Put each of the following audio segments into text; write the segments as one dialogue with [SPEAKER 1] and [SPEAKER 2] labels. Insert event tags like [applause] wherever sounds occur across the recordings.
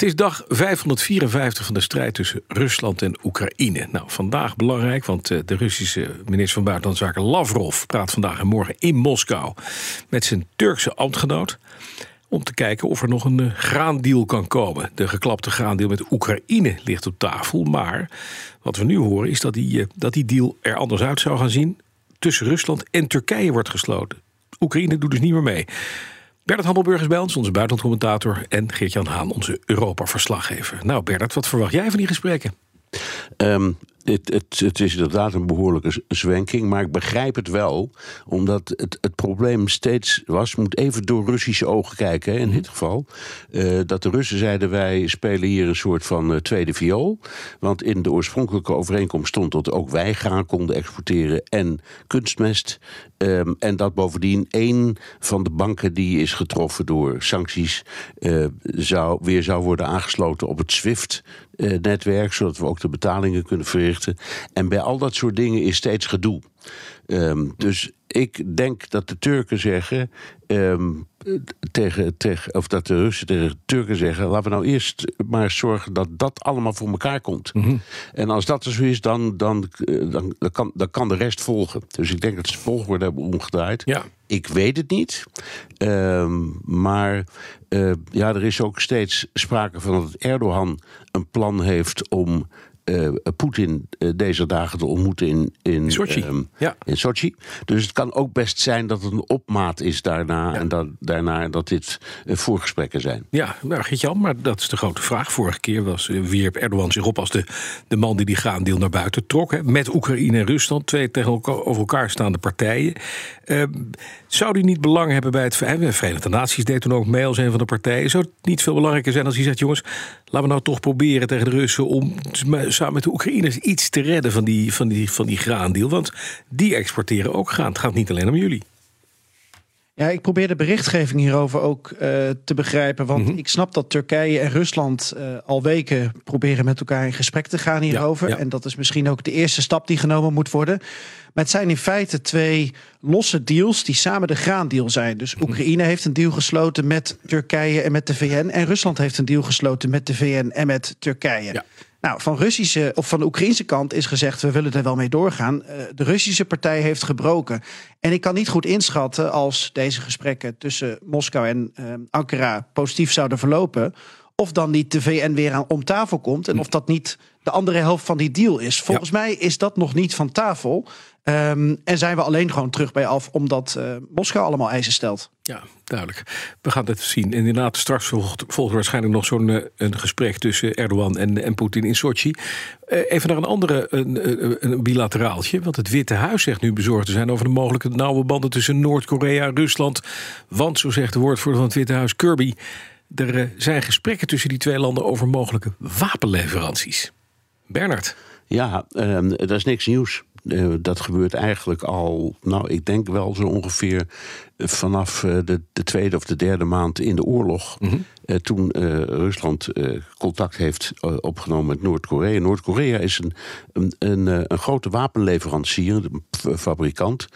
[SPEAKER 1] Het is dag 554 van de strijd tussen Rusland en Oekraïne. Nou, vandaag belangrijk, want eh, de Russische minister van Buitenlandse Zaken Lavrov praat vandaag en morgen in Moskou met zijn Turkse ambtgenoot. Om te kijken of er nog een uh, graandeal kan komen. De geklapte graandeal met Oekraïne ligt op tafel. Maar wat we nu horen is dat die, uh, dat die deal er anders uit zou gaan zien. Tussen Rusland en Turkije wordt gesloten. Oekraïne doet dus niet meer mee. Bernard Hammelburg is bij ons, onze buitenlandcommentator. En Geert-Jan Haan, onze Europa-verslaggever. Nou Bernard, wat verwacht jij van die gesprekken?
[SPEAKER 2] Um, het, het, het, is inderdaad een behoorlijke zwenking, maar ik begrijp het wel. Omdat het, het probleem steeds was, moet even door Russische ogen kijken in dit geval. Uh, dat de Russen zeiden wij spelen hier een soort van uh, tweede viool. Want in de oorspronkelijke overeenkomst stond dat ook wij graan konden exporteren en kunstmest. Um, en dat bovendien één van de banken die is getroffen door sancties uh, zou, weer zou worden aangesloten op het SWIFT-netwerk, zodat we ook de betalingen kunnen verrichten. En bij al dat soort dingen is steeds gedoe. Um, dus ik denk dat de Turken zeggen. Um, tegen, tegen, of dat de Russen tegen de Turken zeggen: laten we nou eerst maar zorgen dat dat allemaal voor elkaar komt. Mm -hmm. En als dat er zo is, dan, dan, dan, dan, kan, dan kan de rest volgen. Dus ik denk dat ze volgorde hebben omgedraaid.
[SPEAKER 1] Ja.
[SPEAKER 2] Ik weet het niet. Um, maar uh, ja, er is ook steeds sprake van dat Erdogan een plan heeft om uh, Poetin uh, deze dagen te ontmoeten in, in,
[SPEAKER 1] Sochi.
[SPEAKER 2] Um,
[SPEAKER 1] ja.
[SPEAKER 2] in Sochi. Dus het kan ook best zijn dat het een opmaat is daarna. Ja. En dat, daarna dat dit uh, voorgesprekken zijn.
[SPEAKER 1] Ja, nou maar dat is de grote vraag. Vorige keer was, wierp Erdogan zich op als de, de man die die graandeel naar buiten trok. Hè, met Oekraïne en Rusland, twee tegenover elkaar staande partijen. Ehm, zou die niet belang hebben bij het de Verenigde Naties deed toen ook mee als een van de partijen. Zou het niet veel belangrijker zijn als hij zegt: jongens, laten we nou toch proberen tegen de Russen om samen met de Oekraïners iets te redden van die, van die, van die graandeal? Want die exporteren ook graan. Het gaat niet alleen om jullie.
[SPEAKER 3] Ja, ik probeer de berichtgeving hierover ook uh, te begrijpen. Want mm -hmm. ik snap dat Turkije en Rusland uh, al weken proberen met elkaar in gesprek te gaan hierover. Ja, ja. En dat is misschien ook de eerste stap die genomen moet worden. Maar het zijn in feite twee losse deals die samen de graandeal zijn. Dus Oekraïne heeft een deal gesloten met Turkije en met de VN. En Rusland heeft een deal gesloten met de VN en met Turkije. Ja. Nou, van Russische of van de Oekraïnse kant is gezegd: we willen er wel mee doorgaan. De Russische partij heeft gebroken. En ik kan niet goed inschatten als deze gesprekken tussen Moskou en uh, Ankara positief zouden verlopen. Of dan niet de VN weer aan om tafel komt. En of dat niet de andere helft van die deal is. Volgens ja. mij is dat nog niet van tafel. Um, en zijn we alleen gewoon terug bij af omdat uh, Moskou allemaal eisen stelt.
[SPEAKER 1] Ja, duidelijk. We gaan het zien. En inderdaad, straks volgt, volgt waarschijnlijk nog zo'n uh, een gesprek tussen Erdogan en, en Poetin in Sochi. Uh, even naar een andere een, een bilateraaltje. Want het Witte Huis zegt nu bezorgd te zijn over de mogelijke nauwe banden tussen Noord-Korea en Rusland. Want, zo zegt de woordvoerder van het Witte Huis, Kirby, er zijn gesprekken tussen die twee landen over mogelijke wapenleveranties. Bernard.
[SPEAKER 2] Ja, uh, dat is niks nieuws. Uh, dat gebeurt eigenlijk al, nou, ik denk wel zo ongeveer vanaf uh, de, de, tweede of de derde maand in de oorlog. Mm -hmm. uh, toen Rusland contact heeft opgenomen met Noord-Korea. Noord-Korea is een, een, een, een, grote wapenleverancier, een fabrikant.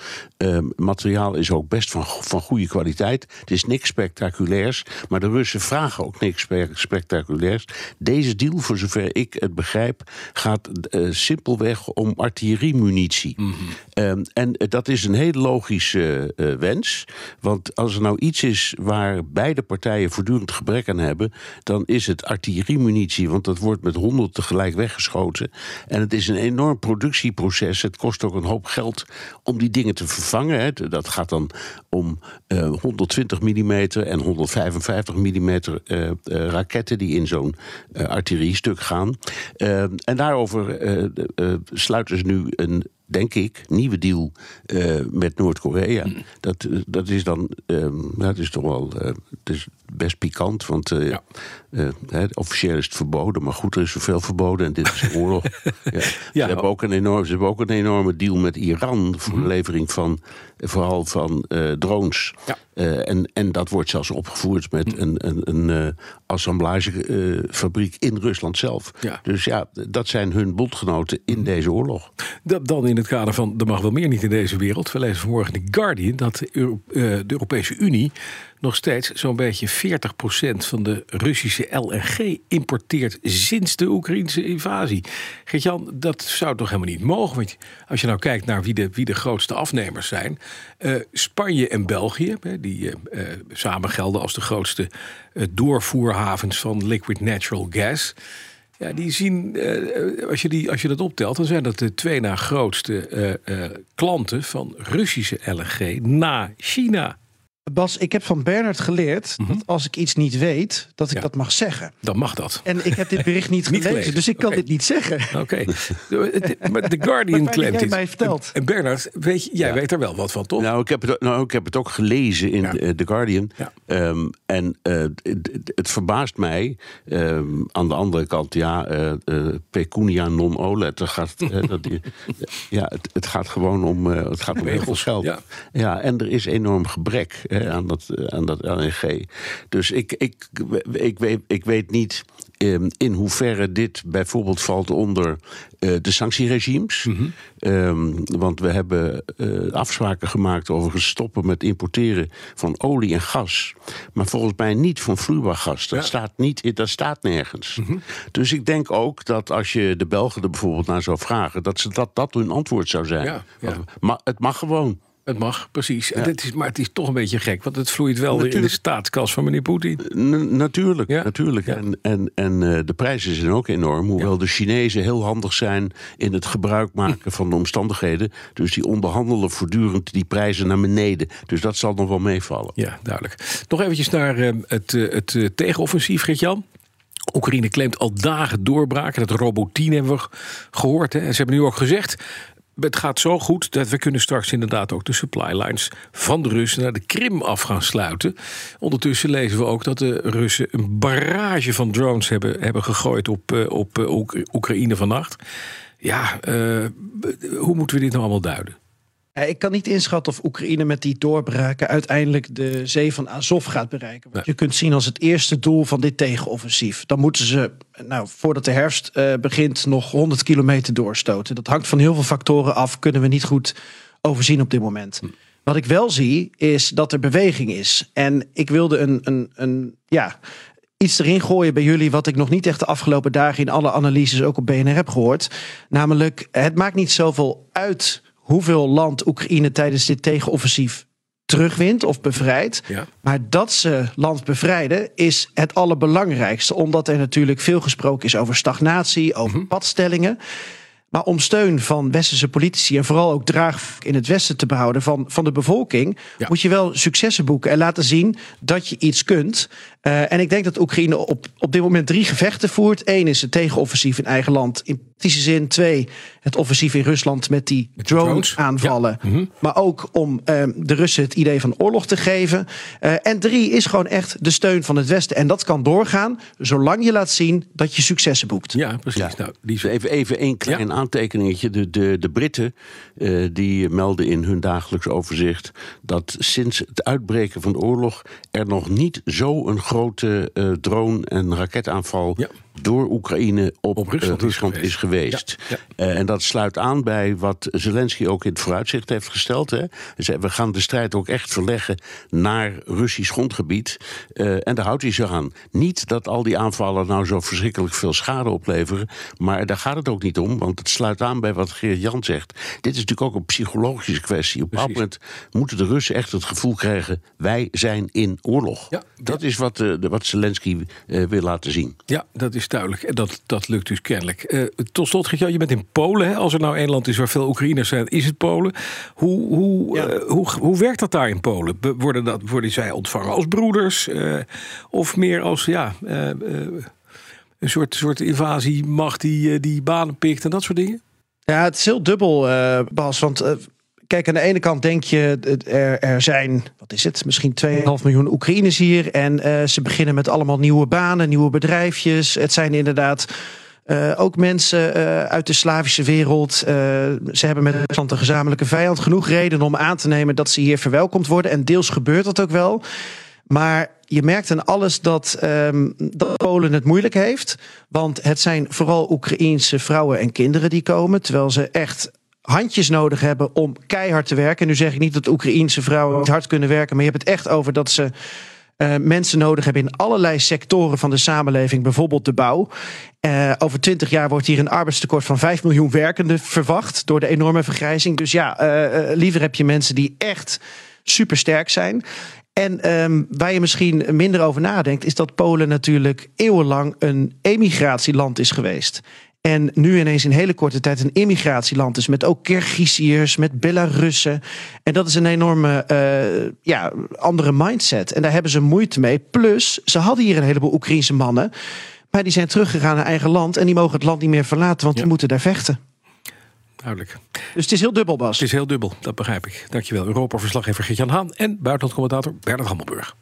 [SPEAKER 2] materiaal is ook best van, van goede kwaliteit. Het is niks spectaculairs, maar de Russen vragen ook niks spectaculairs. Deze deal, voor zover ik het begrijp, gaat simpelweg om artilleriemunitie. -hmm. um, en dat is een hele logische wens. Want als er nou iets is waar beide partijen voortdurend gebrek aan hebben, dan is het artilleriemunitie. Want dat wordt met honderd tegelijk weggeschoten. En het is een enorm productieproces. Het kost ook een hoop geld om die dingen te vervangen. Hè. Dat gaat dan om uh, 120 mm en 155 mm raketten die in zo'n artilleriestuk gaan. en daarover sluiten ze nu een denk ik, nieuwe deal uh, met Noord-Korea. Mm. Dat, dat is dan, um, dat is toch wel, uh, het is best pikant, want uh, ja. hè, officieel is het verboden, maar goed, er is zoveel verboden en dit is een [laughs] oorlog. ja. Ja. Ze, hebben ook een enorm, ze hebben ook een enorme deal met Iran voor de levering van, vooral van drones. Ja. en, en dat wordt zelfs opgevoerd met een, een, een assemblagefabriek in Rusland zelf. Dus ja, dat zijn hun bondgenoten in deze oorlog.
[SPEAKER 1] Dat, dan in het kader van er mag wel meer niet in deze wereld. We lezen vanmorgen in The Guardian dat de Europese Unie nog steeds zo'n beetje 40% van de Russische LNG importeert sinds de Oekraïnse invasie. Geert-Jan, dat zou toch helemaal niet mogen? Want als je nou kijkt naar wie de, wie de grootste afnemers zijn, uh, Spanje en België, die uh, uh, samen gelden als de grootste doorvoerhavens van liquid natural gas. Ja, die zien, als, je die, als je dat optelt, dan zijn dat de twee na grootste klanten van Russische LNG na China.
[SPEAKER 3] Bas, ik heb van Bernard geleerd mhm. dat als ik iets niet weet, dat ik dat mag zeggen.
[SPEAKER 1] Dan mag dat.
[SPEAKER 3] En ik heb dit bericht niet, [laughs] gelezen, dus ik kan dit niet zeggen. [laughs]
[SPEAKER 1] Oké. Maar The Guardian claimt
[SPEAKER 3] dit. mij verteld.
[SPEAKER 1] En Bernard, weet je, jij weet er wel wat van, toch?
[SPEAKER 2] Nou, ik heb het, nou, ik heb het ook gelezen in uh, The Guardian. Um, en uh, het, verbaast mij. Um, aan de andere kant, ja, uh, pecunia non olet. Gaat, [laughs] dat, ja, het, het, gaat gewoon om, het gaat om heel veel geld. Ja. ja, en er is enorm gebrek aan, dat, aan dat LNG. Dus ik, ik, ik, weet, ik weet niet ehm, in hoeverre dit bijvoorbeeld valt onder uh, de sanctieregimes. Mm want we hebben uh, afspraken gemaakt over stoppen met importeren van olie en gas. Maar volgens mij niet van vloeibaar gas. Dat, staat, niet, dat staat nergens. Mhm. Dus ik denk ook dat als je de Belgen er bijvoorbeeld naar zou vragen, dat ze dat, dat hun antwoord zou zijn. Ja, Maar het mag gewoon.
[SPEAKER 1] Het mag, precies. Ja. Is, maar het is toch een beetje gek, want het vloeit wel weer in de staatskas van meneer Poetin.
[SPEAKER 2] natuurlijk, ja. natuurlijk. En, en, en uh, de prijzen zijn ook enorm. Hoewel de Chinezen heel handig zijn in het gebruik maken van de omstandigheden. Dus die onderhandelen voortdurend die prijzen naar beneden. Dus dat zal nog wel meevallen.
[SPEAKER 1] Ja, duidelijk. Nog eventjes naar uh, het, het tegenoffensief, Gert-Jan. Oekraïne claimt al dagen doorbraken. Dat robotien hebben we gehoord. Hè. En ze hebben nu ook gezegd het gaat zo goed dat we kunnen straks inderdaad ook de supply lines van de Russen naar de Krim af gaan sluiten. Ondertussen lezen we ook dat de Russen een barrage van drones hebben, hebben gegooid op, eh, op eh, Oekraïne vannacht. Ja, uh, hoe moeten we dit nou allemaal duiden?
[SPEAKER 3] Ik kan niet inschatten of Oekraïne met die doorbraken uiteindelijk de zee van Azov gaat bereiken. Wat je kunt zien als het eerste doel van dit tegenoffensief. Dan moeten ze, nou, voordat de herfst uh, begint, nog 100 kilometer doorstoten. Dat hangt van heel veel factoren af, kunnen we niet goed overzien op dit moment. Hm. Wat ik wel zie, is dat er beweging is. En ik wilde een, een, een ja, iets erin gooien bij jullie wat ik nog niet echt de afgelopen dagen in alle analyses ook op BNR heb gehoord. Namelijk, het maakt niet zoveel uit hoeveel land Oekraïne tijdens dit tegenoffensief terugwint of bevrijdt. Maar dat ze land bevrijden is het allerbelangrijkste. Omdat er natuurlijk veel gesproken is over stagnatie, over mhm. padstellingen. Maar om steun van westerse politici en vooral ook draag in het Westen te behouden van, van de bevolking, moet je wel successen boeken en laten zien dat je iets kunt. Uh, en ik denk dat Oekraïne op, op dit moment drie gevechten voert. Eén is het tegenoffensief in eigen land in praktische zin. Twee, het offensief in Rusland met die drones aanvallen. Mhm. Maar ook om uh, de Russen het idee van oorlog te geven. Uh, en drie is gewoon echt de steun van het Westen. En dat kan doorgaan zolang je laat zien dat je successen boekt.
[SPEAKER 1] Ja, precies. Nou,
[SPEAKER 2] die... Even, even één klein aantekeningetje. De, de, de Britten uh, die melden in hun dagelijks overzicht dat sinds het uitbreken van de oorlog er nog niet zo een grote uh, drone- en raketaanval door Oekraïne op, op Rusland, uh, Rusland, is geweest. Uh, en dat sluit aan bij wat Zelensky ook in het vooruitzicht heeft gesteld. Hè. We gaan de strijd ook echt verleggen naar Russisch grondgebied. Uh, en daar houdt hij zich aan. Niet dat al die aanvallen nou zo verschrikkelijk veel schade opleveren. Maar daar gaat het ook niet om. Want het sluit aan bij wat Geert Jan zegt. Dit is natuurlijk ook een psychologische kwestie. Op een bepaald moment moeten de Russen echt het gevoel krijgen: wij zijn in oorlog. Ja, dat is wat, wat Zelensky wil laten zien.
[SPEAKER 1] Ja, dat is duidelijk. En dat, dat lukt dus kennelijk. Uh, tot slot, je bent in Polen. Hè? Als er nou een land is waar veel Oekraïners zijn, is het Polen. Hoe, hoe, hoe, hoe werkt dat daar in Polen? Worden, dat, worden zij ontvangen als broeders? of meer als ja, een soort, soort invasiemacht die, die banen pikt en dat soort dingen?
[SPEAKER 3] Ja, het is heel dubbel, uh, Bas. Want uh, kijk, aan de ene kant denk je, er, er zijn, wat is het, misschien 2,5 miljoen Oekraïners hier. En uh, ze beginnen met allemaal nieuwe banen, nieuwe bedrijfjes. Het zijn inderdaad. Uh, ook mensen uh, uit de Slavische wereld. Ze hebben met Rusland een gezamenlijke vijand. Genoeg reden om aan te nemen dat ze hier verwelkomd worden. En deels gebeurt dat ook wel. Maar je merkt aan alles dat, um, dat Polen het moeilijk heeft. Want het zijn vooral Oekraïense vrouwen en kinderen die komen. Terwijl ze echt handjes nodig hebben om keihard te werken. En nu zeg ik niet dat Oekraïense vrouwen niet hard kunnen werken. Maar je hebt het echt over dat ze uh, mensen nodig hebben in allerlei sectoren van de samenleving, bijvoorbeeld de bouw. Uh, over twintig jaar wordt hier een arbeidstekort van 5 miljoen werkenden verwacht door de enorme vergrijzing. Dus ja, uh, liever heb je mensen die echt supersterk zijn. En um, waar je misschien minder over nadenkt, is dat Polen natuurlijk eeuwenlang een emigratieland is geweest. En nu ineens in hele korte tijd een immigratieland is. Met ook Kirgiziërs, met Belarussen. En dat is een enorme uh, ja, andere mindset. En daar hebben ze moeite mee. Plus, ze hadden hier een heleboel Oekraïnse mannen. Maar die zijn teruggegaan naar eigen land. En die mogen het land niet meer verlaten, want ja. die moeten daar vechten.
[SPEAKER 1] Duidelijk.
[SPEAKER 3] Dus het is heel dubbel, Bas.
[SPEAKER 1] Het is heel dubbel, dat begrijp ik. Dankjewel, Europa-verslaggever Gert-Jan Haan... en buitenlandcommentator Bernard Hammelburg.